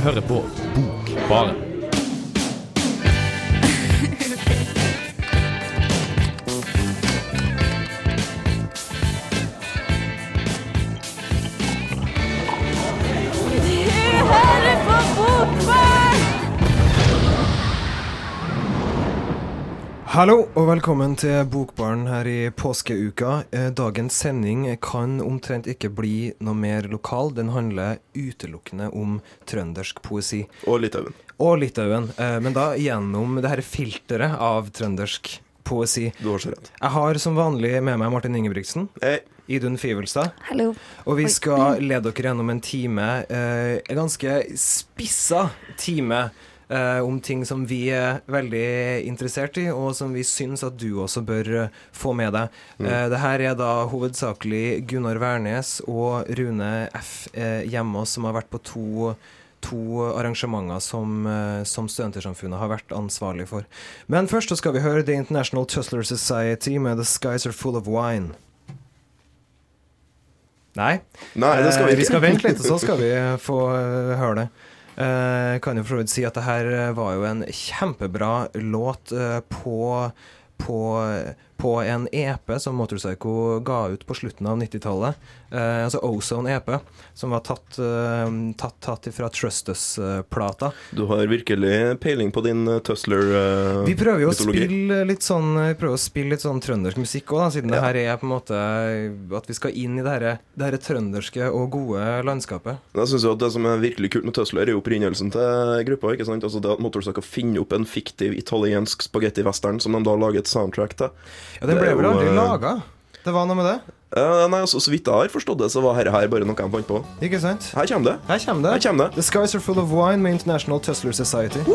hører på Bokbaren. Hallo og velkommen til Bokbaren her i påskeuka. Eh, Dagens sending kan omtrent ikke bli noe mer lokal. Den handler utelukkende om trøndersk poesi. Og Litauen. Og Litauen, eh, men da gjennom det her filteret av trøndersk poesi. Du har så rett. Jeg har som vanlig med meg Martin Ingebrigtsen. Hei. Idun Fivelstad. Hallo. Og vi skal lede dere gjennom en time, eh, en ganske spissa time, eh, om ting som vi er veldig interessert i, og som vi syns at du også bør eh, få med deg. Eh, det her er da hovedsakelig Gunnar Wærnes og Rune F. Eh, Hjemås som har vært på to To arrangementer som, som Studentersamfunnet har vært ansvarlig for. Men først så skal vi høre The International Tussler Society med The Skies Are Full of Wine. Nei. Nei, det skal vi ikke. Vi skal vente litt, og så skal vi få høre det. Eh, Jeg kan jo for så vidt si at det her eh, var jo en kjempebra låt eh, på, på, på en EP som Motorpsycho ga ut på slutten av 90-tallet. Eh, altså Ozone EP, som var tatt, eh, tatt, tatt fra Trust Us-plata. Du har virkelig peiling på din uh, Tussler-mytologi. Vi prøver jo å spille litt sånn å spille litt sånn trøndersk musikk òg, siden det her er på en måte at vi skal inn i det her, det her trønderske og gode landskapet. Jeg synes jo at Det som er virkelig kult med Tussler, er jo opprinnelsen til gruppa. ikke sant? Altså det at Motorpsycho finner opp en fiktiv italiensk spagetti-western som de da lager et soundtrack til. Ja, Den ble vel aldri eh, laga? Det var noe med det? Uh, nei, altså, Så vidt jeg har forstått det, så var dette her bare noe de fant på. Ikke sant? Her kommer det. Her kommer det. Her kommer det. The Skies Are Full of Wine med International Tussler Society.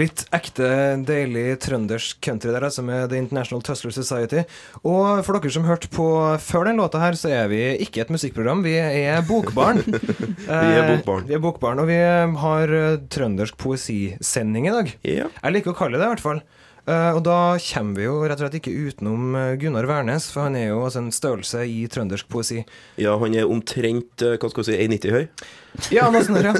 Litt ekte, deilig trøndersk country der, altså, med The International Tussler Society. Og for dere som hørte på før den låta her, så er vi ikke et musikkprogram, vi er bokbarn. Vi er bokbarn. Eh, Vi er bokbarn, og vi har eh, trøndersk poesisending i dag. Yeah. Jeg liker å kalle det det, i hvert fall. Eh, og da kommer vi jo rett og slett ikke utenom eh, Gunnar Wærnes, for han er jo altså en størrelse i trøndersk poesi. ja, han er omtrent eh, hva skal vi si, 1,90 høy. Ja, noe sånt ja.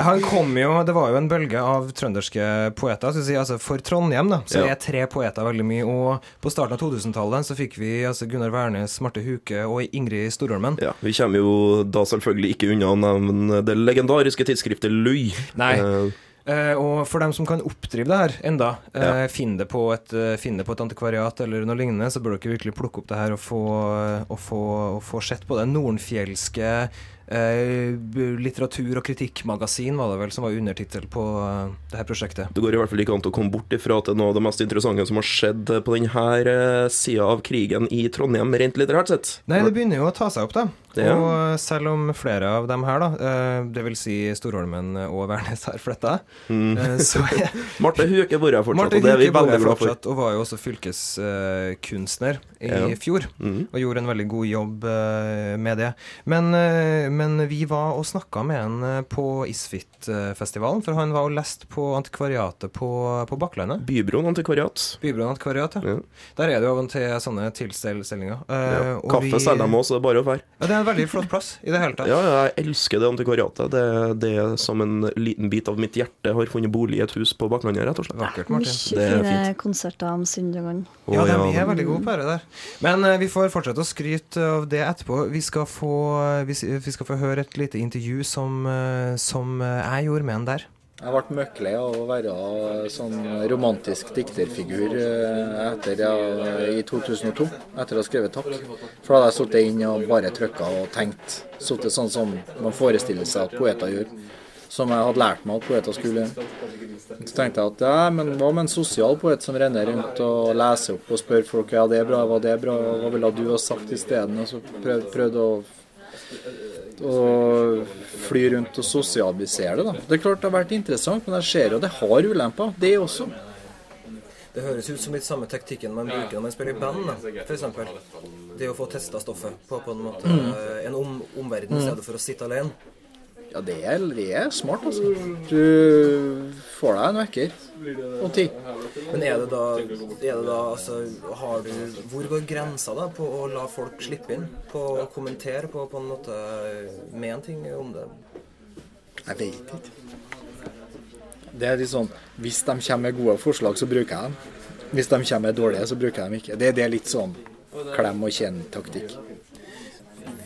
Han kom jo, Det var jo en bølge av trønderske poeter. Skal vi si, altså For Trondheim da, så Ja. er tre poeter veldig mye. Og på starten av 2000-tallet så fikk vi altså Gunnar Wærnes, Marte Huke og Ingrid Storholmen. Ja, Vi kommer jo da selvfølgelig ikke unna å nevne det legendariske tidsskriftet Lui. Nei. Eh, Eh, og for dem som kan oppdrive det her enda, uh, Ja. finn, det på et, det på et antikvariat eller noe lignende, så bør dere virkelig plukke opp det her og få, og få, og få sett på det. Nordenfjelske litteratur- og kritikkmagasin var det vel som var undertittel på uh, det her prosjektet. Det går i hvert fall ikke an å komme bort ifra at det er noe av det mest interessante som har skjedd på denne sida av krigen i Trondheim, rent litterært sett. Nei, det begynner jo å ta seg opp, da. Det, ja. Og selv om flere av dem her, da, eh, det vil si Storholmen og Værnes har flytta, eh, så Marte Huke bor her fortsatt, Marte og det er vi veldig glad for. og var jo også fylkeskunstner i Ja. fjor. mm. Og gjorde en veldig god jobb eh, med det. Men, eh, men vi var og snakka med han eh, på Isfit-festivalen, for han var og lest på antikvariatet på, på Bakklandet. Bybroen antikvariat. Bybroen antikvariat, ja. Ja. Der er det jo av og til sånne tilstelninger. Eh, Ja. Kaffe vi- selger de også, det er bare å fære. Ja, det er en veldig flott plass i det hele tatt. Ja, ja, jeg elsker det antikvariatet. Det, det er som en liten bit av mitt hjerte har funnet bolig i et hus på Bakklandet, rett og slett. Vakkert, Mye Martin. Det er fine fint. konserter om søndagene. Ja, Å, de er veldig gode på det der. Men eh, vi får fortsette å skryte av det etterpå. Vi skal få, vi, vi skal få høre et lite intervju som, eh, som eh, jeg gjorde med han der. Jeg ble møkklei av å være sånn romantisk dikterfigur eh, etter, jeg, i 2002, etter å ha skrevet 'Takk'. For da hadde jeg sittet inne og bare trykka og tenkt. Sittet sånn som man forestiller seg at poeter gjør. Som jeg hadde lært meg at poeter skulle. Så tenkte jeg at ja, men hva med en sosial poet som renner rundt og leser opp og spør folk ja, det er bra, var det bra, hva ville du ha sagt isteden? Og så prøvde, prøvde å og fly rundt og sosialisere det. da. Det er klart det har vært interessant, men jeg ser jo det har ulemper, det også. Det høres ut som litt samme taktikken man bruker når man spiller i band, f.eks. Det å få testa stoffet på, på en måte eh, en om, omverden i stedet for å sitte alene. Ja, det er, det er smart, altså. Du får deg en vekker om ti. Men er det da, er det da altså, har du, Hvor går grensa da på å la folk slippe inn? På å kommentere, på på en måte med en ting om det? Jeg vet ikke. Det er litt sånn Hvis de kommer med gode forslag, så bruker jeg dem. Hvis de kommer med dårlige, så bruker jeg dem ikke. Det, det er litt sånn klem og kjenn-taktikk.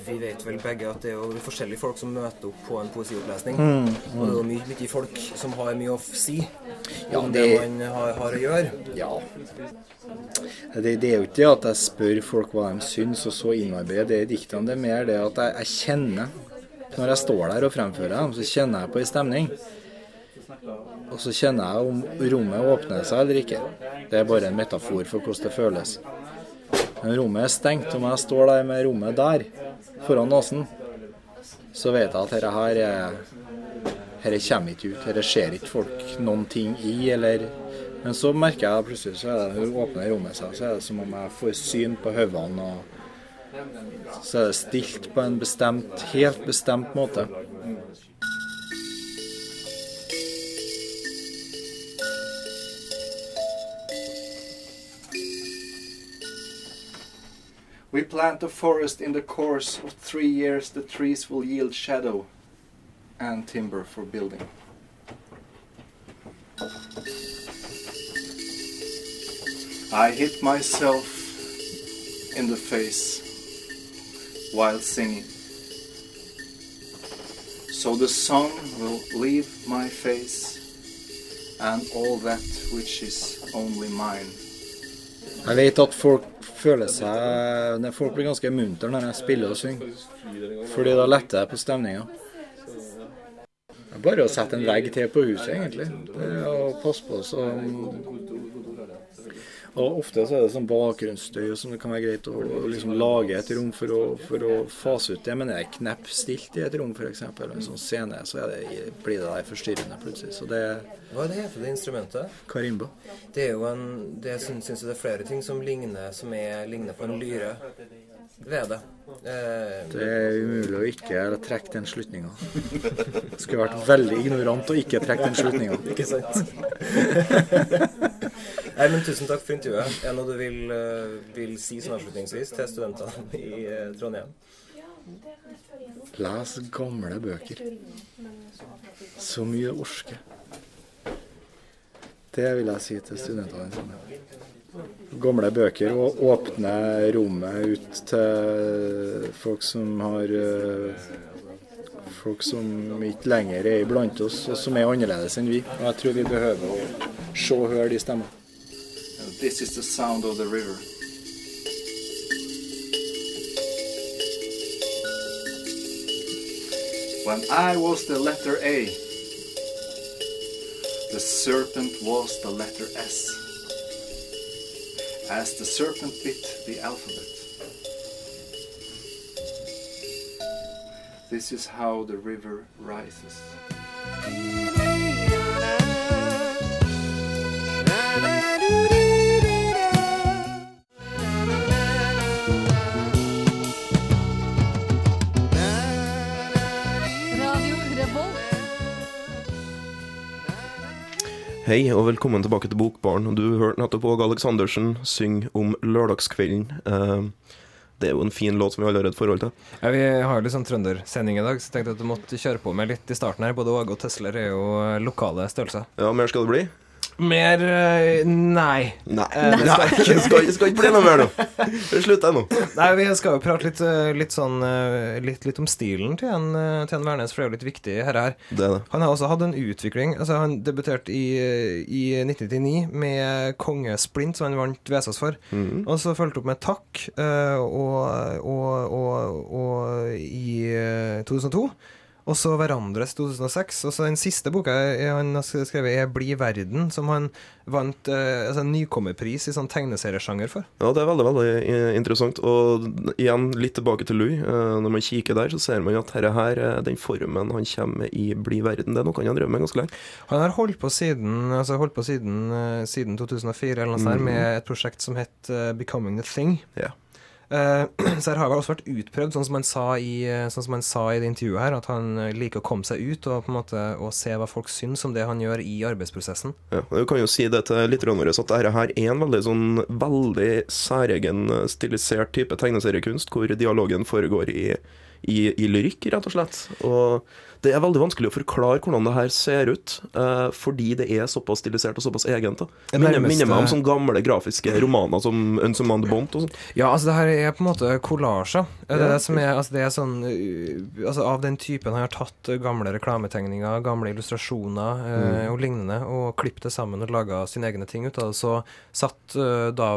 Vi vet vel begge at det er jo forskjellige folk som møter opp på en poesiopplesning. Mm, Og det er jo mye, mye folk som har mye å si Ja, om det det- man har, har å gjøre. Ja. Det, det er jo ikke det at jeg spør folk hva de syns, og så innarbeider det i diktene. Det er mer det at jeg, jeg kjenner Når jeg står der og fremfører dem, så kjenner jeg på en stemning. Og så kjenner jeg om rommet åpner seg eller ikke. Det er bare en metafor for hvordan det føles. Men rommet er stengt, og når jeg står der med rommet der, foran nesen, så vet jeg at dette her er Dette kommer ikke ut. Dette ser ikke folk noen ting i, eller Men så merker jeg plutselig, så er det, hun åpner rommet seg, så er det som om jeg får syn på hodene, og så er det stilt på en bestemt, helt bestemt måte. We plant a forest in the course of three years. The trees will yield shadow and timber for building. I hit myself in the face while singing. So the song will leave my face and all that which is only mine. Jeg vet at folk føler seg når Folk blir ganske muntre når jeg spiller og synger. Fordi da letter jeg på stemninga. Bare å sette en vegg til på huset, egentlig. Det er å passe på så Og ofte så er det sånn bakgrunnsstøy som det kan være greit å å liksom lage et rom for å, for å fase ut det. Men er det knepp stilt i et rom, f.eks., en sånn scene, så er det, blir det der forstyrrende plutselig. Så det er Hva er det heter det instrumentet? karimba. Det er jo en Det syns syns jeg det er flere ting som ligner, som er, ligner på en lyre ved det. Eh, Det er umulig å ikke trekke den slutninga. Skulle vært veldig ignorant å ikke trekke den slutninga. Ikke sant? Nei, men Tusen takk for intervjuet. Er det noe du vil, eh, vil si som avslutningsvis til studentene i eh, Trondheim? Les gamle bøker. Så mye orske. Det vil jeg si til studentene. Gamle bøker og åpne rommet ut til folk som har eh, Folk som ikke lenger er iblant oss, og som er annerledes enn vi. Og jeg tror vi behøver å se og høre de this is the sound of the river. When I was the letter A, the serpent was the letter S. As the serpent bit the alphabet. This is how the river rises. Hei og velkommen tilbake til Bokbaren. Du hørte nettopp Åge Aleksandersen synge om lørdagskvelden. Eh, Det er jo en fin låt som vi alle har et forhold til. Ja, vi har jo litt sånn trøndersending i dag, så jeg tenkte at du måtte kjøre på med litt i starten her. Både Åge og Tesler er jo lokale størrelser. Ja, mer skal det bli? Mer eh, Nei. Nei. Eh, Det skal, skal, ikke bli noe mer nå. Jeg nå. Nei, vi skal jo prate litt, eh, litt sånn litt, litt om stilen til en, til en Værnes, for det er jo litt viktig her. her. Det det. Han har også hatt en utvikling. Altså Han debuterte i, i 1999 med Kongesplint, som han vant Vesas for. Mhm. Og så fulgte opp med Takk, og, og, og, og i eh, 2002. Og så Hverandres 2006. Og så den siste boka han har skrevet, er Bli verden, som han vant eh, altså en nykommerpris i sånn tegneseriesjanger for. Ja, det er veldig veldig interessant. Og igjen, litt tilbake til Louis. Eh, Når man kikker der, så ser man at dette her, eh, den formen han kommer i Bli verden, det er noe han har drevet med ganske lenge. Han har holdt på siden, altså holdt på siden, eh, siden 2004 eller noe sånt, mm. med et prosjekt som het Becoming the Thing. Ja. Eh, så her har vel også vært utprøvd, sånn som han sa i, eh, sånn som han sa i det intervjuet her, at han eh, liker å komme seg ut og på en måte og se hva folk syns om det han gjør i arbeidsprosessen. Ja, du kan jo si det til lytterne våre at dette her er en veldig sånn veldig særegen stilisert type tegneseriekunst, hvor dialogen foregår i, i, i lyrikk, rett og slett. Og det er veldig vanskelig å forklare hvordan det her ser ut, uh, fordi det er såpass stilisert og såpass egent. Det Minner, minner meg om sånne gamle grafiske romaner som 'Unsummand Bont og sånn. Ja, altså det her er på en måte kollasjer. Det er det som er, altså det er sånn uh, Altså av den typen har jeg tatt gamle reklametegninger, gamle illustrasjoner uh, og lignende, og klippet det sammen og laga sine egne ting ut av det. Så satt uh, da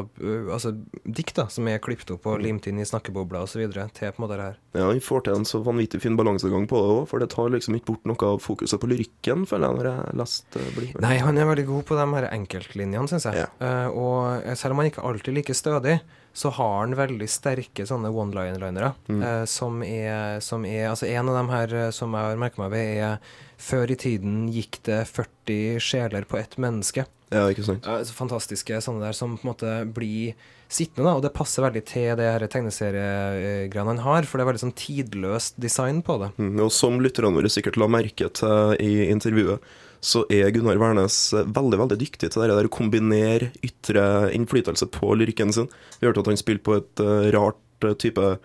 altså dikt da, som er klippet opp og limt inn i snakkebobler osv. til på en måte det her. Ja, vi får til en så vanvittig fin balansegang på det òg, for det tar liksom ikke bort noe av fokuset på lyrikken, føler jeg, når jeg leste uh, Bli. Nei, han er veldig god på de her enkeltlinjene, syns jeg. Ja. Uh, og selv om han ikke alltid er like stødig, så har han veldig sterke sånne one-linere. Mm. Uh, som, er, som er Altså, en av dem her eh, som jeg har merka meg ved, er Før i tiden gikk det 40 sjeler på ett menneske. Ja, ikke sant. Uh, så fantastiske sånne der som på en måte blir sittende, da. Og det passer veldig til det her tegneseriegreiene han har, for det er veldig sånn tidløst design på det. Mm, og som lytterne våre sikkert la merke til i intervjuet, så er Gunnar Wærnes veldig veldig dyktig til det der å kombinere ytre innflytelse på lyrikken sin. Vi hørte at han spilte på et eh, rart eh, type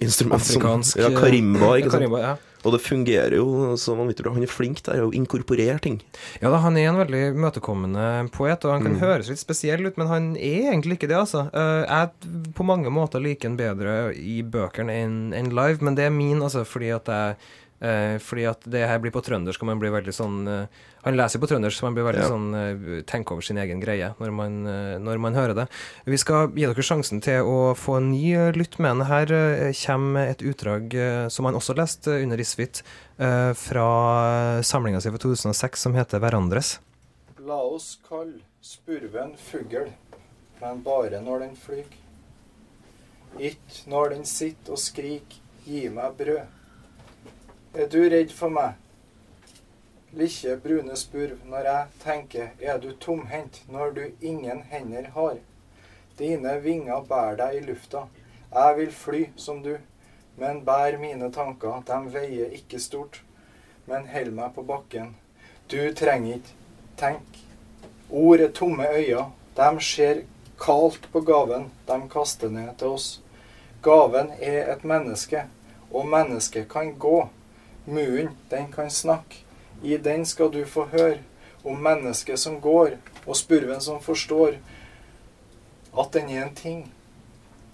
instrument. Afrikansk som, ja, karimba, ikke sant. karimba, ja. Og det fungerer jo så vanvittig bra. Han er flink der å inkorporere ting. Ja da, han er en veldig møtekommende poet, og han kan høres litt spesiell ut, men han er egentlig ikke det, altså. Eh, jeg på mange måter liker han bedre i bøkene enn live, men det er min, altså, fordi at jeg eh, fordi at det her blir på trøndersk, og man blir veldig sånn eh, Han leser på trøndersk, så man blir veldig Ja. sånn tenke over sin egen greie når man, eh, når man hører det. Vi skal gi dere sjansen til å få en ny uh, lytt med den. Her kommer et utdrag eh, som han også leste under Isfit, fra samlinga si fra 2006 som heter 'Hverandres'. La oss kalle spurven fugl, men bare når den flyg. Ikke når den sitter og skrik 'gi meg brød'. Er du redd for meg? Lille brune spurv, når jeg tenker er du tomhendt når du ingen hender har. Dine vinger bærer deg i lufta. Jeg vil fly som du, men bær mine tanker, de veier ikke stort. Men held meg på bakken. Du trenger ikke tenk. Ord er tomme øyne. De ser kaldt på gaven de kaster ned til oss. Gaven er et menneske, og mennesket kan gå. Munnen, den kan snakke. I den skal du få høre om mennesket som går, og spurven som forstår at den er en ting.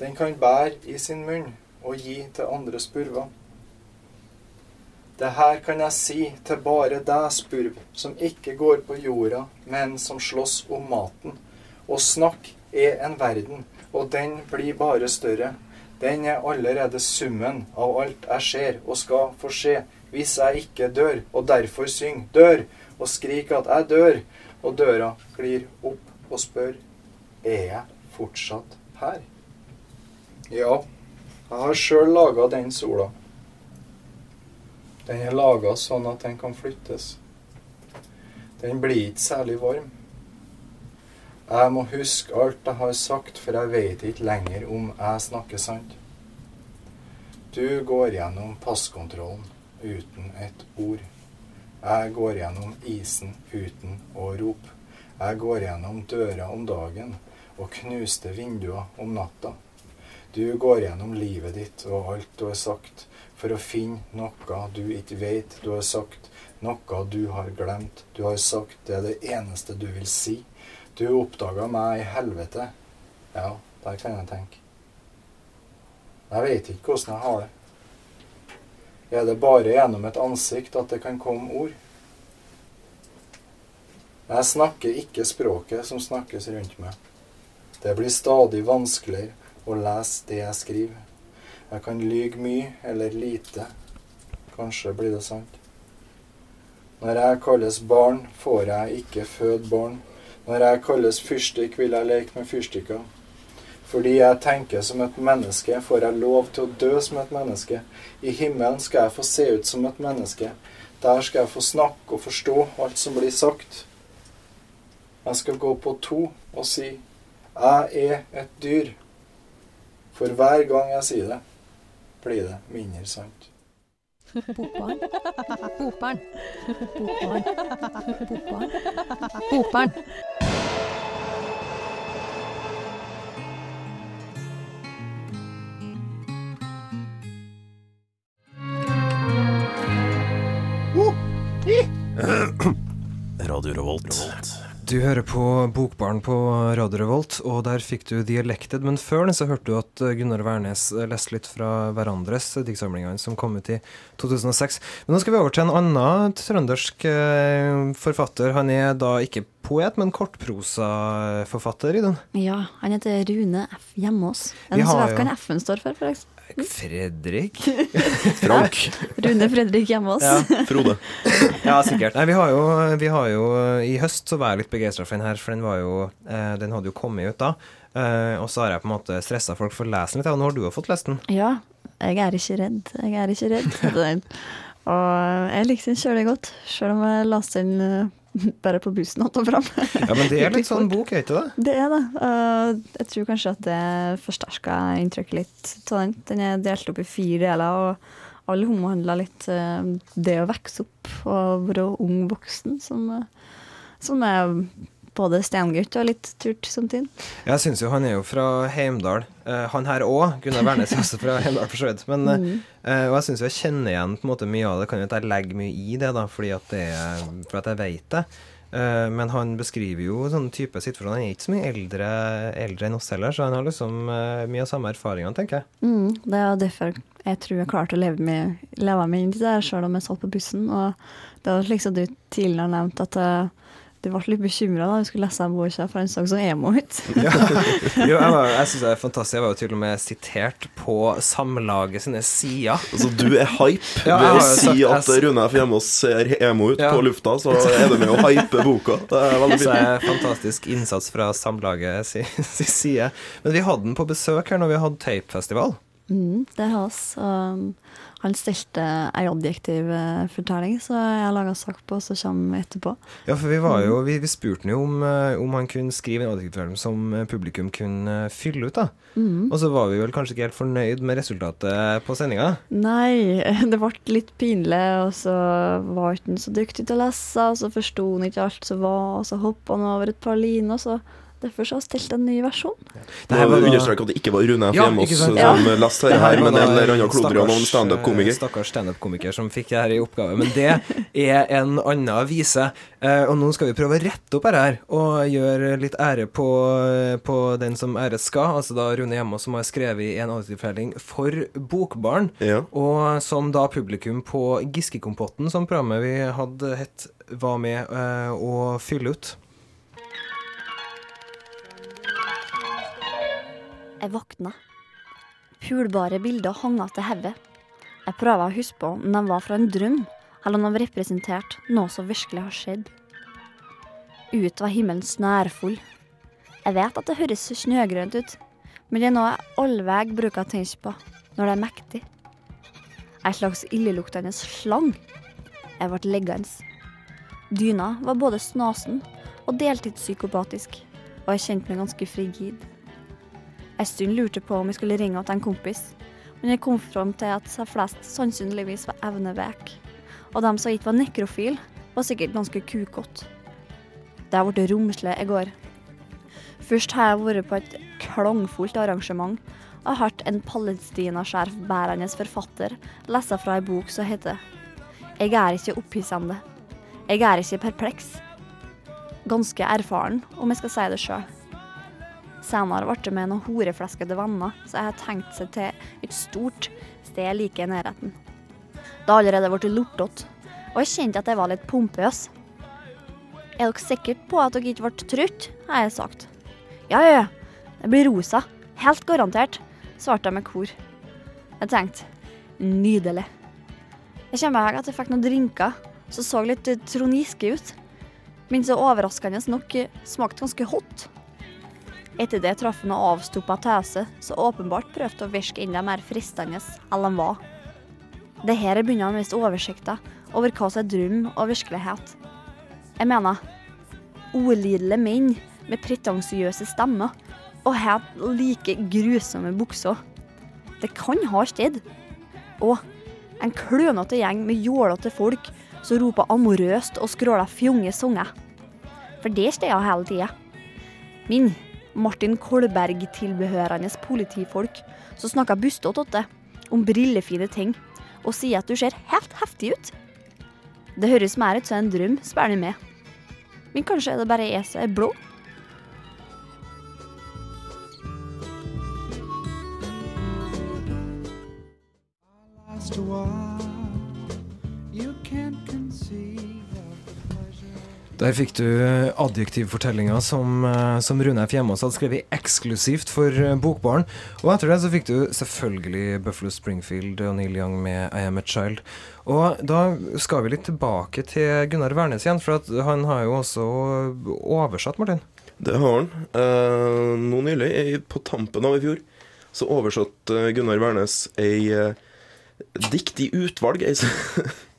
Den kan bære i sin munn og gi til andre spurver. Det her kan jeg si til bare deg, spurv, som ikke går på jorda, men som slåss om maten. Og snakk er en verden, og den blir bare større. Den er allerede summen av alt jeg ser og skal få se, hvis jeg ikke dør, og derfor syng 'dør' og skrik at 'jeg dør', og døra glir opp og spør 'er jeg fortsatt her'? Ja, jeg har sjøl laga den sola. Den er laga sånn at den kan flyttes. Den blir ikke særlig varm. Jeg må huske alt jeg har sagt, for jeg vet ikke lenger om jeg snakker sant. Du går gjennom passkontrollen uten et ord. Jeg går gjennom isen uten å rope. Jeg går gjennom døra om dagen og knuste vinduer om natta. Du går gjennom livet ditt og alt du har sagt, for å finne noe du ikke vet du har sagt, noe du har glemt. Du har sagt det er det eneste du vil si. Du oppdaga meg i helvete. Ja, der kan jeg tenke. Jeg vet ikke hvordan jeg har det. Er det bare gjennom et ansikt at det kan komme ord? Jeg snakker ikke språket som snakkes rundt meg. Det blir stadig vanskeligere å lese det jeg skriver. Jeg kan lyge mye eller lite. Kanskje blir det sant. Når jeg kalles barn, får jeg ikke føde barn. Når jeg kalles fyrstikk, vil jeg leke med fyrstikker. Fordi jeg tenker som et menneske, får jeg lov til å dø som et menneske. I himmelen skal jeg få se ut som et menneske. Der skal jeg få snakke og forstå alt som blir sagt. Jeg skal gå på to og si 'Jeg er et dyr'. For hver gang jeg sier det, blir det mindre sant. Bokbarn. Bokbarn. Bokbarn. Bokbarn. Bokbarn. Radio Revolt. Du hører på Bokbarn på Radio Revolt, og der fikk du 'Dialected'. Men før den så hørte du at Gunnar Wærnes leste litt fra hverandres diktsamlinger som kom ut i 2006. Men nå skal vi over til en annen trøndersk eh, forfatter. Han er da ikke poet, men kortprosaforfatter i den. Ja, han heter Rune F. Hjemås. Er Vi det noen som vet hva en F-en står for? for eksempel? Fredrik? Frank. Rune Fredrik hjemme hos oss. Ja. Frode. Ja, sikkert. Nei, vi har jo, vi har jo I høst så var jeg litt begeistra for den her, for den var jo eh, Den hadde jo kommet ut da. Eh, og så har jeg på en måte stressa folk for å lese den litt. Og nå har du jo fått lest den. Ja, jeg er ikke redd. Jeg er ikke redd. Og jeg likte den kjølig godt, sjøl om jeg leste den eh, bare på bussen att og fram. Ja, men det er litt sånn bok, er ikke det? Det er det. Uh, jeg tror kanskje at det forsterka inntrykket litt av den. Den er delt opp i fire deler, og alle omhandler litt uh, det å vokse opp og være ung voksen, som, uh, som er både stengutt og litt turt samtidig. Jeg syns jo han er jo fra Heimdal. Uh, han her òg. Gunnar Wærnes er også fra Heimdal, for så vidt. Men, eh, og jeg syns jeg kjenner igjen på en måte mye av det. Kan jo at jeg legger mye i det, da, fordi at, det er, for at jeg vet det. Men han beskriver jo sånn type situasjoner. Han er ikke så mye eldre, eldre enn oss heller, så han har liksom mye av samme erfaringene, tenker jeg. Mm, det er derfor jeg tror jeg klarte å leve med, leve meg inn det, sjøl om jeg satt på bussen. Og det var slik som du tidligere har nevnt, at uh, du ble litt bekymra da du skulle lese den boka, for en så så emo ut. Ja. Jo, jeg, var- jeg syns det er fantastisk. Jeg var jo til og med sitert på Samlaget sine sider. Altså, du er hype. Ja, Ved å si at jeg- Rune F. Hjemås ser emo ut Ja. på lufta, så er det med å hype boka. Det er veldig Så fint. er fantastisk innsats fra Samlaget si, si side. Men vi hadde den på besøk her når vi hadde Tapefestival. Mm, det har oss. Han stilte ei adjektiv eh, fortelling, så jeg har laga sak på, så kommer etterpå. Ja, for vi var jo Vi, vi spurte han jo om, eh, om han kunne skrive en adjektivfortelling som eh, publikum kunne fylle ut, da. Mm. Og så var vi vel kanskje ikke helt fornøyd med resultatet på sendinga. Nei, det ble litt pinlig, og så var ikke han så dyktig til å lese, og så forsto han ikke alt som var, og så hoppa han over et par liner, og så Derfor så har jeg stilt en ny versjon. Det her var var understreket at det ikke var Rune F. Ja, Hjemås som Ja. leste her, men en eller annen klodre og noen Stakkars, standup-komiker. eh, Stakkars standup-komiker som fikk det her i oppgave. Men det er en annen vise. Eh, og nå skal vi prøve å rette opp dette her, og gjøre litt ære på, på den som æres skal. Altså da Rune Hjemås som har skrevet en adjektivfortelling for bokbarn. Ja. Og som da publikum på Giske-kompotten, som programmet vi hadde hett, var med eh, å fylle ut. Jeg våkna. Pulbare bilder hang igjen til hodet. Jeg prøver å huske på om de var fra en drøm, eller om de representerte noe som virkelig har skjedd. Ut var himmelen snærfull. Jeg vet at det høres snøgrønt ut, men det er noe jeg allveg bruker å tenke på når det er mektig. Ei slags illeluktende slang. Jeg ble liggende. Dyna var både snasen og deltidspsykopatisk, og jeg kjente meg ganske frigid. En stund lurte på om jeg skulle ringe til en kompis, men jeg kom fram til at de fleste sannsynligvis var evnevek. Og de som ikke var nekrofil, var sikkert ganske kukåte. Det har blitt romslig i går. Først har jeg vært på et klangfullt arrangement og hørt en palestinaskjerfbærende forfatter lese fra ei bok som heter Jeg er ikke opphissende. Jeg er ikke perpleks. Ganske erfaren, om jeg skal si det sjøl. Senere ble det med noen horefleskede venner, så jeg har tenkt seg til et stort sted like i nærheten. Det har allerede blitt lortete, og jeg kjente at jeg var litt pompøs. Er dere sikre på at dere ikke ble trøtte? har jeg sagt. Ja, ja, ja. Det blir rosa. Helt garantert, svarte jeg med kor. Jeg tenkte nydelig. Jeg kommer meg at jeg fikk noen drinker som så litt troniske ut, men så overraskende nok smakte ganske hot. Etter det traff han noe avstoppa tese, som åpenbart prøvde å virke enda mer fristende enn han var. Det her er begynner å miste oversikta over hva som er drøm og virkelighet. Jeg mener, ordlidelige menn med pretensiøse stemmer og helt like grusomme bukser Det kan ha skjedd. Og en klønete gjeng med jålete folk som roper amorøst og skråler fjonge sanger. For det steder hele tida. Min Martin Kolberg-tilbehørende politifolk som snakker bustete åt det om brillefine ting, og sier at du ser helt heftig ut. Det høres mer ut som en drøm, spør de meg. Men kanskje er det bare jeg som er blå? Der fikk du adjektivfortellinga som, eh, som Rune F. Hjemås hadde skrevet eksklusivt for eh, Bokbaren. Og etter det så fikk du selvfølgelig Buffalo Springfield og Neil Young med I Am A Child. Og da skal vi litt tilbake til Gunnar Wærnes igjen, for han har jo også oversatt, Martin. Det har han. Eh, nå nylig, på tampen av i fjor, så oversatte eh, Gunnar Wærnes ei eh, dikt i utvalg ei,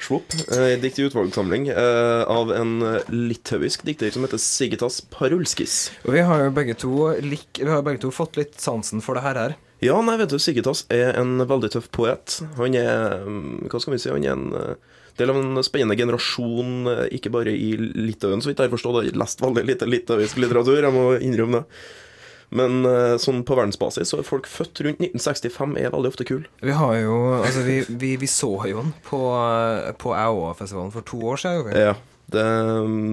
Svopp. Ei dikt i utvalgssamling eh, av en eh, litauisk dikter som heter Sigitas Parulskis. Og vi har jo begge to, lik, vi har begge to fått litt sansen for det her. her. Ja, nei, vet du, Sigitas er en veldig tøff poet. Han er mm, Hva skal vi si? Han er en eh, del av en spennende generasjon, eh, ikke bare i Litauen, så vidt jeg har forstått. Jeg har lest veldig lite litauisk litteratur, jeg må innrømme det. Men eh, sånn på verdensbasis så er folk født rundt 1965 er veldig ofte kul. Vi har jo Altså, vi, vi, vi så jo den på, på AOA-festivalen for to år siden. Ja, det,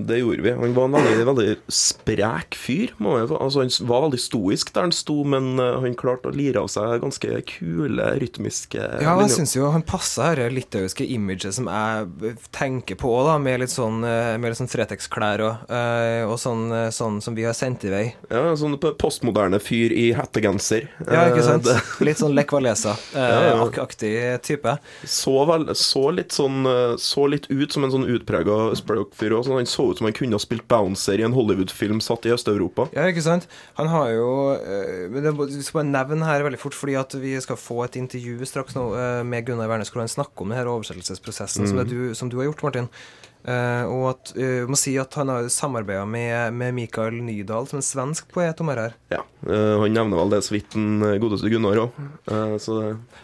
det gjorde vi. Han var en veldig, veldig sprek fyr. Altså, han var veldig stoisk der han sto, men eh, han klarte å lire av seg ganske kule, rytmiske Ja, jeg syns jo han passer det litauiske imaget som jeg tenker på, da, med litt sånn, eh, med litt sånn Fretex-klær og, eh, og sånn, eh, sånn som vi har sendt i vei. Ja, sånn postmoderne fyr i hettegenser. Ja, ikke Eh, sant? det- Litt sånn Lekvalesa-aktig Ja, ja. type. Så, vel, så, litt sånn, eh, så litt ut som en sånn utprega og Sånn, han så ut som han kunne ha spilt bouncer i en Hollywood-film satt i Øst-Europa. Ja, ikke sant? Han har jo eh, Men vi skal bare nevne her veldig fort, fordi at vi skal få et intervju straks nå eh, med Gunnar Wærnes hvor han snakker om denne oversettelsesprosessen som, det du, som du har gjort, Martin. Eh, og at, uh, må si at han har samarbeida med, med Mikael Nydahl, som en svensk poet, om dette her. Ja, eh, Han nevner vel det så vidt den godeste Gunnar òg.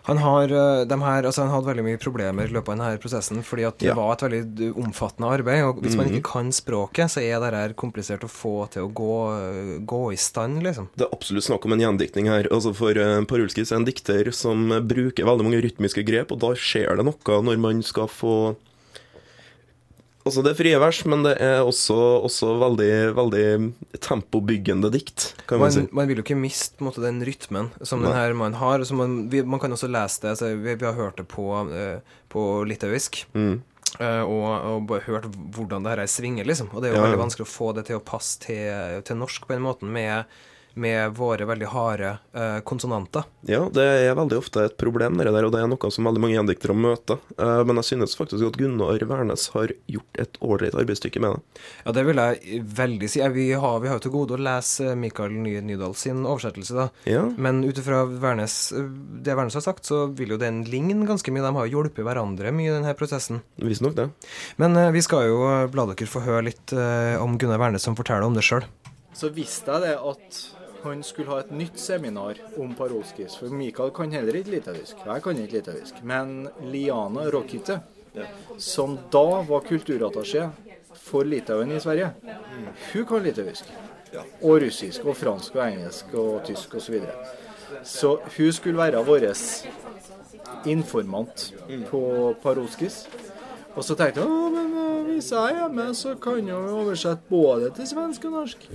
Han har, de her, altså han hadde veldig mye problemer i løpet av denne prosessen, fordi at det Ja. var et veldig omfattende arbeid. Og hvis man Mhm. ikke kan språket, så er det her komplisert å få til å gå, gå i stand, liksom. Det er absolutt snakk om en gjendiktning her. Altså For uh, Parulskis er en dikter som bruker veldig mange rytmiske grep, og da skjer det noe når man skal få Altså, det er frie vers, men det er også, også veldig, veldig tempobyggende dikt, kan man si. Man, man vil jo ikke miste måte, den rytmen som Nei. den her man har. Så man, vi, man kan også lese det. Altså, vi, vi har hørt det på, uh, på litauisk. Mm. Uh, og, og bare hørt hvordan det her svinger, liksom. Og det er jo Ja, ja. veldig vanskelig å få det til å passe til, til norsk på den måten, med, med våre veldig harde eh, konsonanter. Ja, det er veldig ofte et problem, det der, og det er noe som veldig mange gjendiktere møter. Eh, men jeg synes faktisk at Gunnar Wærnes har gjort et ålreit arbeidsstykke med det. Ja, det vil jeg veldig si. Vi har, vi har jo til gode å lese Mikael Nye Nydahl sin oversettelse, da. Ja, Men ut ifra det Wærnes har sagt, så vil jo den ligne ganske mye. De har jo hjulpet hverandre mye i denne prosessen. visstnok det. Men eh, vi skal jo eh, la dere få høre litt eh, om Gunnar Wærnes som forteller om det sjøl. Så visste jeg det at han skulle ha et nytt seminar om Parolskis. For Mikael kan heller ikke litauisk. Jeg kan ikke litauisk. Men Liana Rokite, som da var kulturattaché for Litauen i Sverige, hun kan litauisk. Og russisk og fransk og engelsk og tysk osv. Så, videre. så hun skulle være vår informant på Parolskis. Og så tenkte jeg at hvis jeg er med, så kan jeg oversette både til svensk og norsk.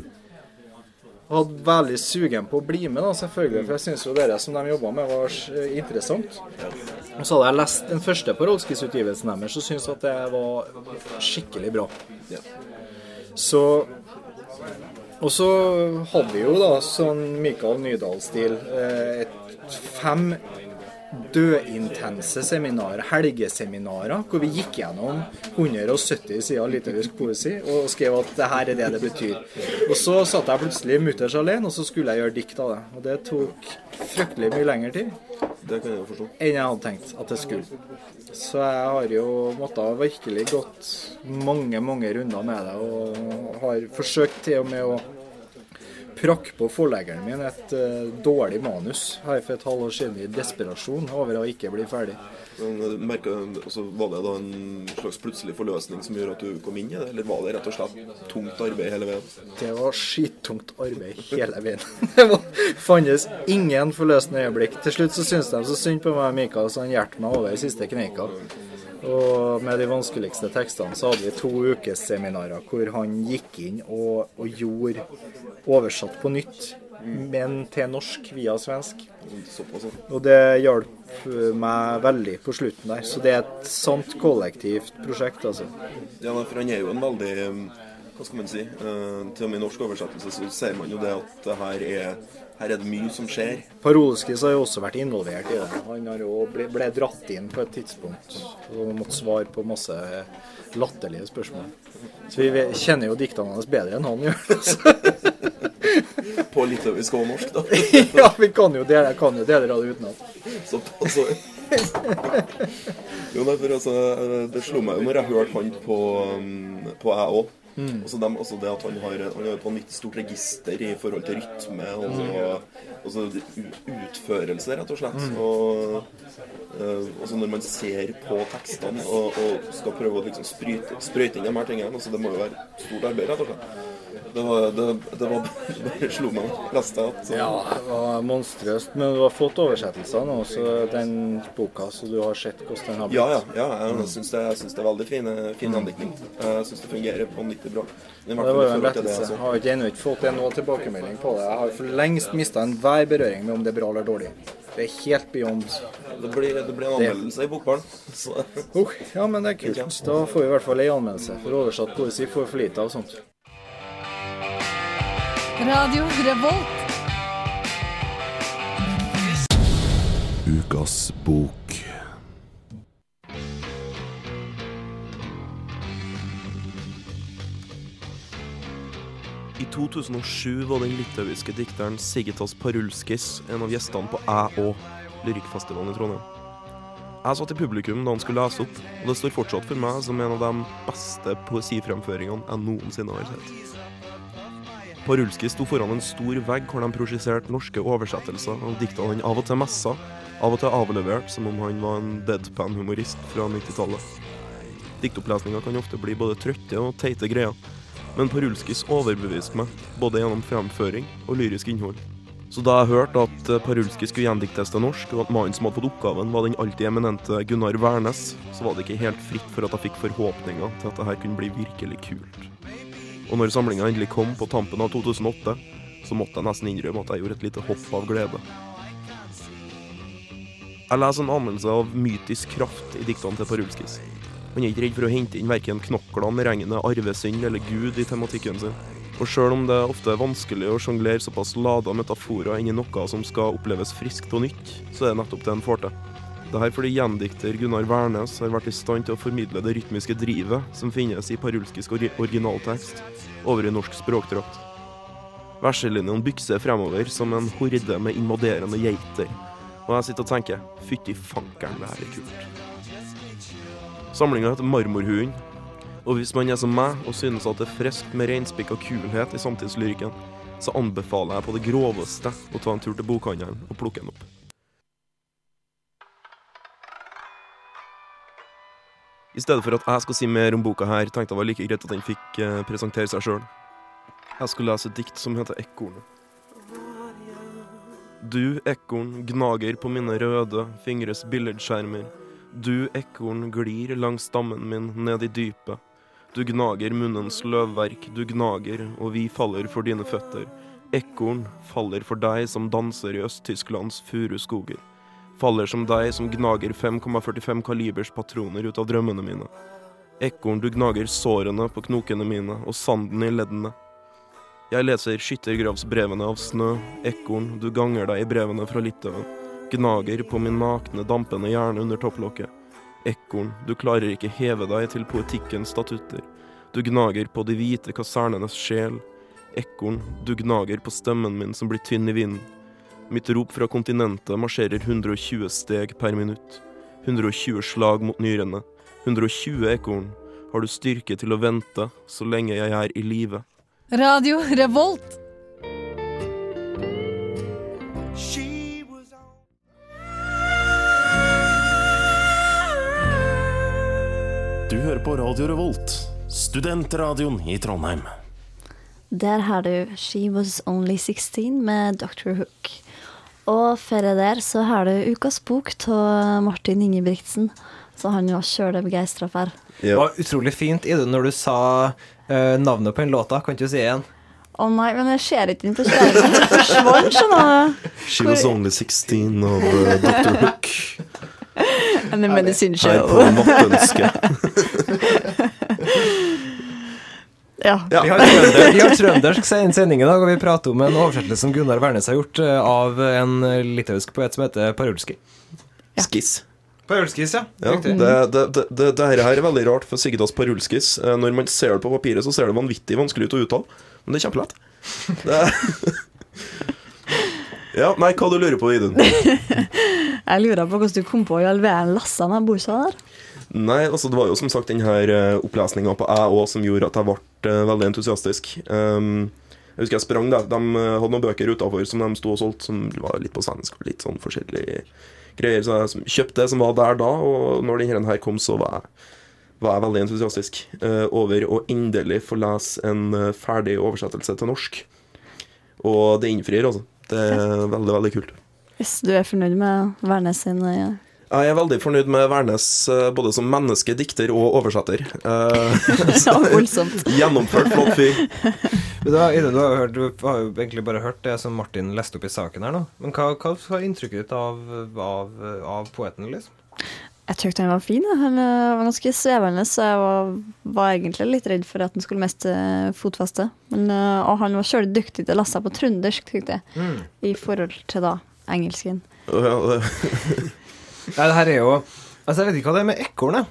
Hadde veldig sugen på å bli med, da, selvfølgelig, for jeg syns jo det som de jobba med, var interessant. Og så hadde jeg lest den første parolskisutgivelsen deres og syntes at det var skikkelig bra. Så Og så hadde vi jo da sånn Mikael Nydahl-stil eh, et fem dødintense seminarer, helgeseminarer, hvor vi gikk gjennom 170 sider litauisk poesi og skrev at det her er det det betyr. Og så satt jeg plutselig mutters alene, og så skulle jeg gjøre dikt av det. Og det tok fryktelig mye lengre tid Det kan jeg forstå. enn jeg hadde tenkt at det skulle. Så jeg har jo måttet virkelig gått mange, mange runder med det, og har forsøkt til og med å prakk på forleggeren min et uh, dårlig manus her for et halvår siden i desperasjon over å ikke bli ferdig. Men merker merket, altså, Var det da en slags plutselig forløsning som gjorde at du kom inn i det, eller var det rett og slett tungt arbeid hele veien? Det var skittungt arbeid hele veien. Det var- fantes ingen forløsende øyeblikk. Til slutt så syntes de så synd på meg og Mikael, så han hjalp meg over i siste kneika. Og med de vanskeligste tekstene så hadde vi to ukes seminarer hvor han gikk inn og, og gjorde oversatt på nytt, men til norsk via svensk. Og det hjalp eh, meg veldig på slutten der. Så det er et sant kollektivt prosjekt, altså. Ja, for han er jo en veldig um, Hva skal man si? eh, til og med i norsk oversettelse så ser man jo det at det her er her er det mye som skjer. Parolskis har jo også vært involvert i det. Han har jo ble, ble dratt inn på et tidspunkt og måtte svare på masse latterlige spørsmål. Så vi kjenner jo diktene hans bedre enn han gjør. På litauisk og norsk, da. ja, vi kan jo dele, kan jo dele av det utenat. Så, altså, jo, nei, for altså, det slo meg jo når jeg hørte han på, um, på jeg òg. Mm. Også, dem, også det at han har, han har et stort register i forhold til rytme og, Mm. og så utførelse, rett og slett. Og og også når man ser på tekstene og, og skal prøve å liksom sprøyte inn de her tingene altså Det må jo være stort arbeid, rett og slett. Det var, det, det var bare slo meg når opp. leste at Ja, det var monstrøst. Men du har fått oversettelser nå, så den boka, så du har sett hvordan den har blitt. Ja, ja. ja jeg syns det, det er veldig fin, fin hendiktning. Jeg syns det fungerer vanvittig bra. Det var jo en lettelse. altså. Jeg har ikke ennå ikke fått en noe tilbakemelding på det. Jeg har for lengst mista enhver berøring med om det er bra eller dårlig. Det er helt beyond. Det blir, det blir en anmeldelse i Bokbarn. Så Uh, ja, men det er kult. Da får vi i hvert fall ei anmeldelse. For oversatt poesi får vi for lite av sånt. Radio Revolt. Ukas bok. I 2007 var den litauiske dikteren Sigitas Parulskis en av gjestene på Æ Å, lyrikkfestivalen i Trondheim. Jeg satt i publikum da han skulle lese opp, og det står fortsatt for meg som en av de beste poesifremføringene jeg noensinne har sett. Parulski sto foran en stor vegg hvor de projiserte norske oversettelser av dikta han av og til messa, av og til avlevert som om han var en deadpan-humorist fra 90-tallet. Diktopplesninger kan ofte bli både trøtte og teite greier, men Parulskis overbeviste meg, både gjennom fremføring og lyrisk innhold. Så da jeg hørte at eh, Parulski skulle gjendiktes til norsk, og at mannen som hadde fått oppgaven var den alltid eminente Gunnar Wærnes, så var det ikke helt fritt for at jeg fikk forhåpninger til at det her kunne bli virkelig kult. Og når samlinga endelig kom på tampen av 2008, så måtte jeg nesten innrømme at jeg gjorde et lite hopp av glede. Jeg leser en anelse av mytisk kraft i diktene til Parulskis. Han er ikke redd for å hente inn verken knoklene, regnet, arvesynd eller Gud i tematikken sin. Og sjøl om det ofte er vanskelig å sjonglere såpass lada metaforer inn i noe som skal oppleves friskt og nytt, så er det nettopp det han får til. Det er fordi gjendikter Gunnar Wærnes har vært i stand til å formidle det rytmiske drivet som finnes i parulskisk ori originaltekst, over i norsk språkdrakt. Verselinjene bykser fremover som en horde med invaderende geiter, og jeg sitter og tenker fytti fankeren, det her er kult. Samlinga heter Marmorhuen, og hvis man er som meg og synes at det er friskt med reinspikka kulhet i samtidslyrikken, så anbefaler jeg på det groveste å ta en tur til bokhandelen og plukke den opp. I stedet for at jeg skal si mer om boka her, tenkte jeg det var like greit at den fikk eh, presentere seg sjøl. Jeg skulle lese et dikt som heter Ekornet. Du, ekorn, gnager på mine røde fingres billedskjermer. Du, ekorn, glir langs stammen min ned i dypet. Du gnager munnens løvverk, du gnager, og vi faller for dine føtter. Ekorn faller for deg som danser i Øst-Tysklands furuskoger. Faller som deg som gnager 5,45 kalibers patroner ut av drømmene mine. Ekorn, du gnager sårene på knokene mine og sanden i leddene. Jeg leser skyttergravsbrevene av snø, ekorn, du ganger deg i brevene fra Litauen. Gnager på min nakne, dampende hjerne under topplokket. Ekorn, du klarer ikke heve deg til poetikkens statutter. Du gnager på de hvite kasernenes sjel. Ekorn, du gnager på stemmen min som blir tynn i vinden. Mitt rop fra kontinentet marsjerer 120 steg per minutt. 120 slag mot nyrene. 120 ekorn. Har du styrke til å vente så lenge jeg er i live? Radio Revolt. Du hører på Radio Revolt, studentradioen i Trondheim. Der har du 'She Was Only 16' med Dr. Hook. Og før der så har du ukas bok av Martin Ingebrigtsen, så han var kjølig begeistra for. Det var utrolig fint, Idun, når du sa uh, navnet på den låta. Kan ikke du si igjen? Å nei, men jeg ser ikke inn på skjermen. Det forsvant, skjønner du. She was only 16 av uh, Dr. Hook. And the medicine Her på. Ja. Ja. Vi har, trønder, vi har trøndersk sending i dag, og vi prater om en oversettelse som Gunnar Wærnes har gjort eh, av en litauisk poet som heter Parulski. Skiss. Parulskis, ja. Ja, det, det, det, det, det her er veldig rart for Sigdas Parulskis. Eh, Når man ser det på papiret, så ser det vanvittig vanskelig ut å uttale. Men det er kjempelett. Det ja, nei, hva du lurer på, Idun? Jeg lurer på hvordan du kom på i all verden lassa den boka der. Nei, altså det var jo som sagt denne uh, opplesninga på æ òg som gjorde at jeg ble eh, veldig entusiastisk. Um, jeg husker jeg sprang der. De eh, hadde noen bøker utafor som de sto og solgte, som var litt på svensk og litt sånn forskjellige greier. Så jeg kjøpte det som var der da, og når denne her kom, så var jeg, var jeg veldig entusiastisk uh, over å endelig få lese en eh, ferdig oversettelse til norsk. Og det innfrir, altså. Det er veldig, veldig kult. Hvis du er fornøyd med Værnes sin eh, Jeg er veldig fornøyd med Værnes eh, både som menneske, dikter og oversetter. Eh, Ja, voldsomt. Gjennomført flott fyr. Men da, Idun, du, har hørt, du har jo egentlig bare hørt det som Martin leste opp i saken her nå. Men hva, hva var inntrykket ditt av, av, av poeten, liksom? Jeg syntes han var fin. ja. Han eh, var ganske svevende, så jeg var, var egentlig litt redd for at han skulle miste fotfestet. Og han var sjøl dyktig til å lese på trøndersk, syntes jeg, Mm. i forhold til da engelsken. Ja, det- Nei, det her er jo Altså, jeg vet ikke hva det er med ekorn, jeg.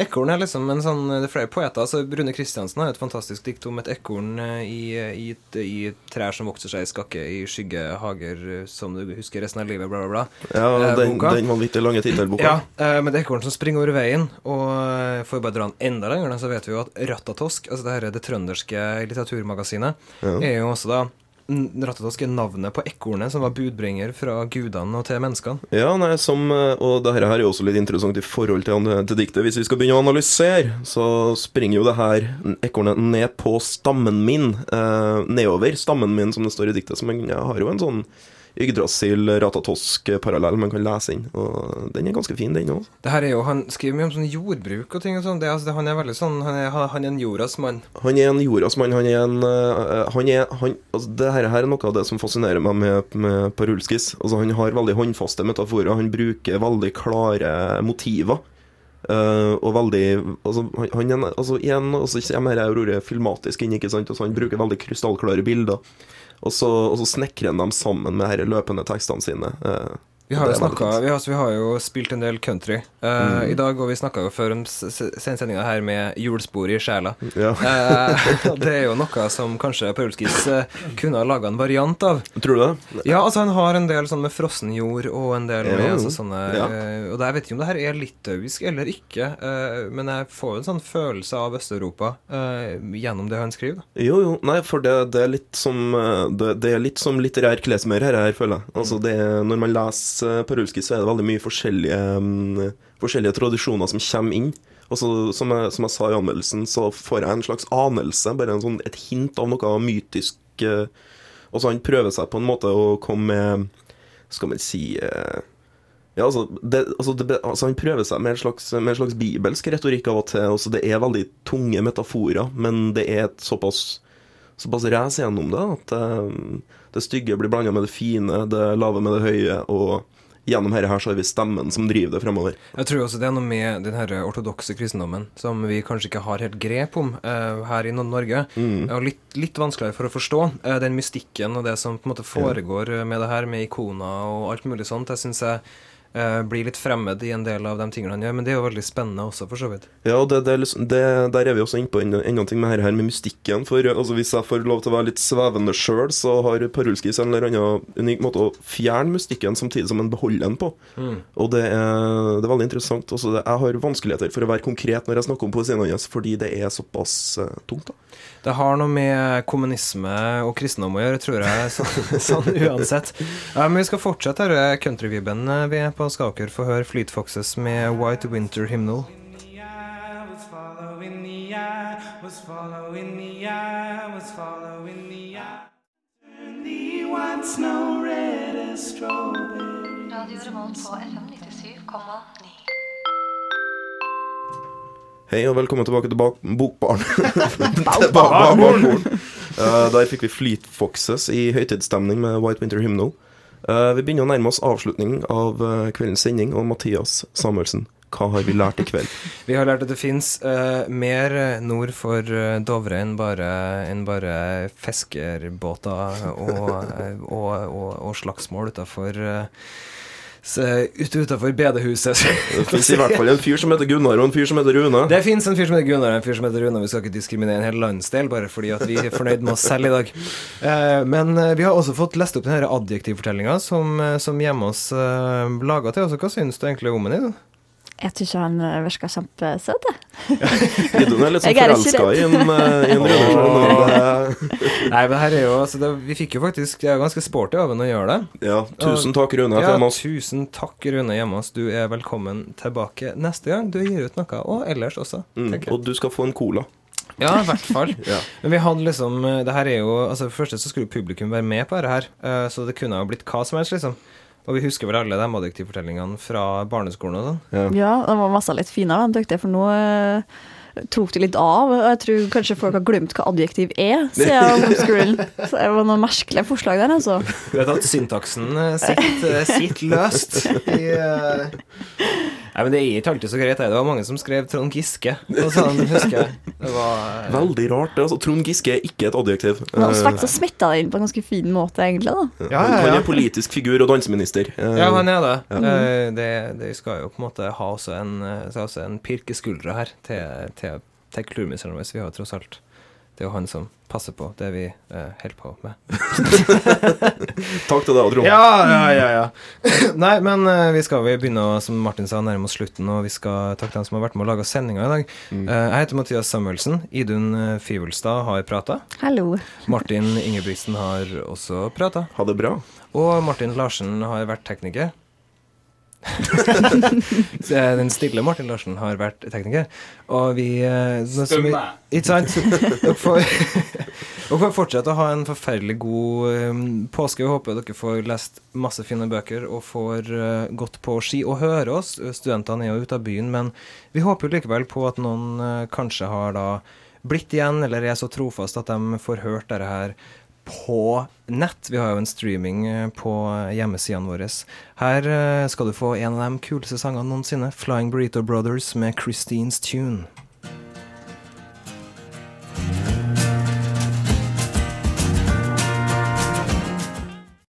Ekorn er liksom en sånn Det er flere poeter. altså Brune Kristiansen har et fantastisk dikt om et ekorn eh, i, i, i trær som vokser seg i skakke i skyggehager, eh, som du husker resten av livet, bla, bla, bla. ja, Eh, den, eh, den vanvittig lange tittelboka. Ja, eh, men det er ekorn som springer over veien. Og får å bare dra den enda lenger, så vet vi jo at Rattatosk, altså det her er det trønderske litteraturmagasinet, Ja. er jo også da Ratatosk er navnet på ekornet som var budbringer fra gudene og til menneskene. Ja, nei, som, eh, og det her er jo også litt interessant i forhold til, til diktet. Hvis vi skal begynne å analysere, så springer jo det her ekornet ned på stammen min. Eh, nedover stammen min, som det står i diktet. Så jeg har jo en sånn Yggdrasil-Ratatosk-parallell man kan lese inn. Og den er ganske fin, den òg. Han skriver mye om sånn jordbruk og ting. og sånn. Altså, Han er veldig sånn, han er, han er en jordas mann. Han er en jordas mann. Han er en eh, han er, han, altså, Det her er noe av det som fascinerer meg med, med Parulskis. Altså, han har veldig håndfaste metaforer. Han bruker veldig klare motiver. Uh, og veldig altså, han, han altså, igjen altså, kommer er ordet filmatisk inn. ikke sant? Altså, han bruker veldig krystallklare bilder. Og så, og så snekrer han dem sammen med de løpende tekstene sine. Eh, Vi har, snakket, vi, har, vi har jo spilt en del country uh, Mm. i dag, og vi snakka jo før om sendinga her med hjulspor i sjela. Ja. uh, det er jo noe som kanskje Paulskis uh, kunne ha laga en variant av. Tror du det? Ja, altså han har en del sånn med frossen jord og en del med altså, sånne ja. Og jeg vet ikke om det her er litauisk eller ikke, men jeg får jo en sånn følelse av Øst-Europa gjennom det han skriver. Jo, jo. Nei, for det, det er litt som det, det er litt som litterær klesmør her, her føler jeg. Altså det, er- når man leser Parulski, så er det veldig mye forskjellige, um, forskjellige tradisjoner som kommer inn. Og så, som, jeg, som jeg sa i anmeldelsen, så får jeg en slags anelse, bare sånn, et hint av noe mytisk. Uh, Og så han prøver seg på en måte å komme med Skal man si uh, ja, altså, det, altså, det, altså Han prøver seg med en slags, med en slags bibelsk retorikk av og til. Altså, det er veldig tunge metaforer, men det er et såpass såpass race gjennom det at eh, det stygge blir blanda med det fine, det lave med det høye, og gjennom dette her så er vi stemmen som driver det fremover. Jeg tror også det er noe med den her ortodokse kristendommen som vi kanskje ikke har helt grep om uh, her i Norge. Mm. Og litt, litt vanskeligere for å forstå uh, den mystikken og det som på en måte foregår ja. med det her, med ikoner og alt mulig sånt. Jeg synes jeg eh, blir litt fremmed i en del av de tingene han gjør, men det er jo veldig spennende også, for så vidt. Ja, og det, det, liksom, det, der er vi også inne på enda en ting med her, her med mystikken. For altså, hvis jeg får lov til å være litt svevende sjøl, så har Parulskis en eller annen unik måte å fjerne mystikken samtidig som en beholder den på. Mm. Og det er, det er veldig interessant. Også det, jeg har vanskeligheter for å være konkret når jeg snakker om poesien hans, fordi det er såpass uh, tungt. da. Det har noe med kommunisme og kristendom å gjøre, tror jeg, så, sånn uansett. Ja, men vi skal fortsette her, countryvibben eh, vi er på. Skaker få høre Fleet Foxes med White Winter Hymnal. Radio Revolt på FM 97,9. Hei og velkommen tilbake til bak Bokbarn. Eh, der fikk vi Fleet Foxes i høytidsstemning med White Winter Hymno. Uh, vi begynner å nærme oss avslutningen av uh, kveldens sending, og Mathias Samuelsen, hva har vi lært i kveld? Vi har lært at det fins mer eh, nord for eh, Dovre enn bare, enn bare fiskerbåter og, eh, og, og, og slagsmål utafor Utafor bedehuset. Det finnes i hvert fall en fyr som heter Gunnar, og en fyr som heter Rune. Det fins en fyr som heter Gunnar og en fyr som heter Rune. Vi skal ikke diskriminere en hel landsdel bare fordi at vi er fornøyd med oss selv i dag. Eh, men eh, vi har også fått lest opp denne adjektivfortellinga som, eh, som hjemme uh, laga til oss. Hva syns du egentlig om den? i, Jeg syns han virka virker kjempesøt, jeg. Idun er litt sånn forelska i en, eh, i en skjønner Nei, men her er jo altså, det, Vi fikk jo faktisk Det er jo ganske sporty av henne å gjøre det. Ja, tusen takk, Rune. Ja, tusen takk, Rune Hjemmeås. Du er velkommen tilbake neste gang. Du gir ut noe, og ellers også. Mm, og du skal få en cola. Ja, i hvert fall. Ja. Men vi hadde liksom eh, Det her er jo Altså, for det første så skulle publikum være med på dette her, eh, så det kunne ha blitt hva som helst, liksom. Og vi husker vel alle de adjektivfortellingene fra barneskolen og sånn. Ja. Ja, de var masse litt finere, de tykte jeg, for nå eh, tok det litt av. Og jeg tror kanskje folk har glemt hva adjektiv er siden ungdomsskolen. Så det var noen merkelige forslag der, altså. Du vet at syntaksen eh, sitter, eh, sitter løst i eh, Nei, men det er ikke alltid så greit. det. Det var mange som skrev Trond Giske og sånn, husker jeg. Det var eh, Veldig rart. det, Altså, Trond Giske er ikke et adjektiv. Men han så smitta det inn på en ganske fin måte, egentlig. da. Ja, ja, Han ja. er politisk figur og danseminister. Eh, Ja, han er det. Ja. Eh, det. Det skal jo på en måte ha også en, eh, også en pirkeskuldre her til, til, til kulturministeren vår. Vi har jo tross alt Det er jo han som passer på det vi eh, holder på med. Takk til deg, Trond. Ja, ja, ja, ja. Nei, men eh, vi skal vi begynne å, som Martin sa, nærme oss slutten, og vi skal takke dem som har vært med og laga sendinga i dag. Mm. Eh, jeg heter Mathias Samuelsen. Idun eh, Fivelstad har prata. Hallo. Martin Ingebrigtsen har også prata. Ha det bra. Og Martin Larsen har vært tekniker. Eh, Den stille Martin Larsen har vært tekniker. Og vi eh, vi- Ikke sant? Dere får, dere får fortsette å ha en forferdelig god eh, påske. Vi håper dere får lest masse fine bøker og får gått på ski og høre oss. Studentene er jo ute av byen, men vi håper jo likevel på at noen kanskje har da blitt igjen, eller er så trofast at de får hørt dette her på nett. Vi har jo en streaming eh, på hjemmesidene våre. Her eh, skal du få en av de kuleste sangene noensinne. 'Flying Burrito Brothers' med Christine's Tune.